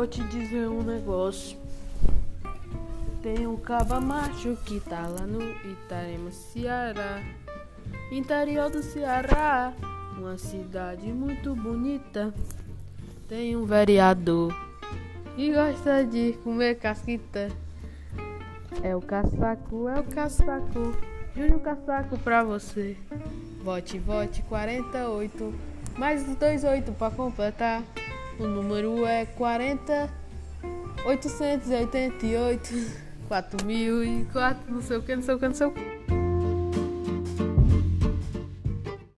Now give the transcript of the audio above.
vou te dizer um negócio. Tem um caba macho que tá lá no Itarema, Ceará. Interior do Ceará, uma cidade muito bonita. Tem um vereador que gosta de comer casquita. É o caçaco, é o caçaco. Júnior Caçaco pra você. Vote, vote 48. Mais 28 pra completar. O número é 40 888 4004, não sei o que, não sei o que, não sei o que.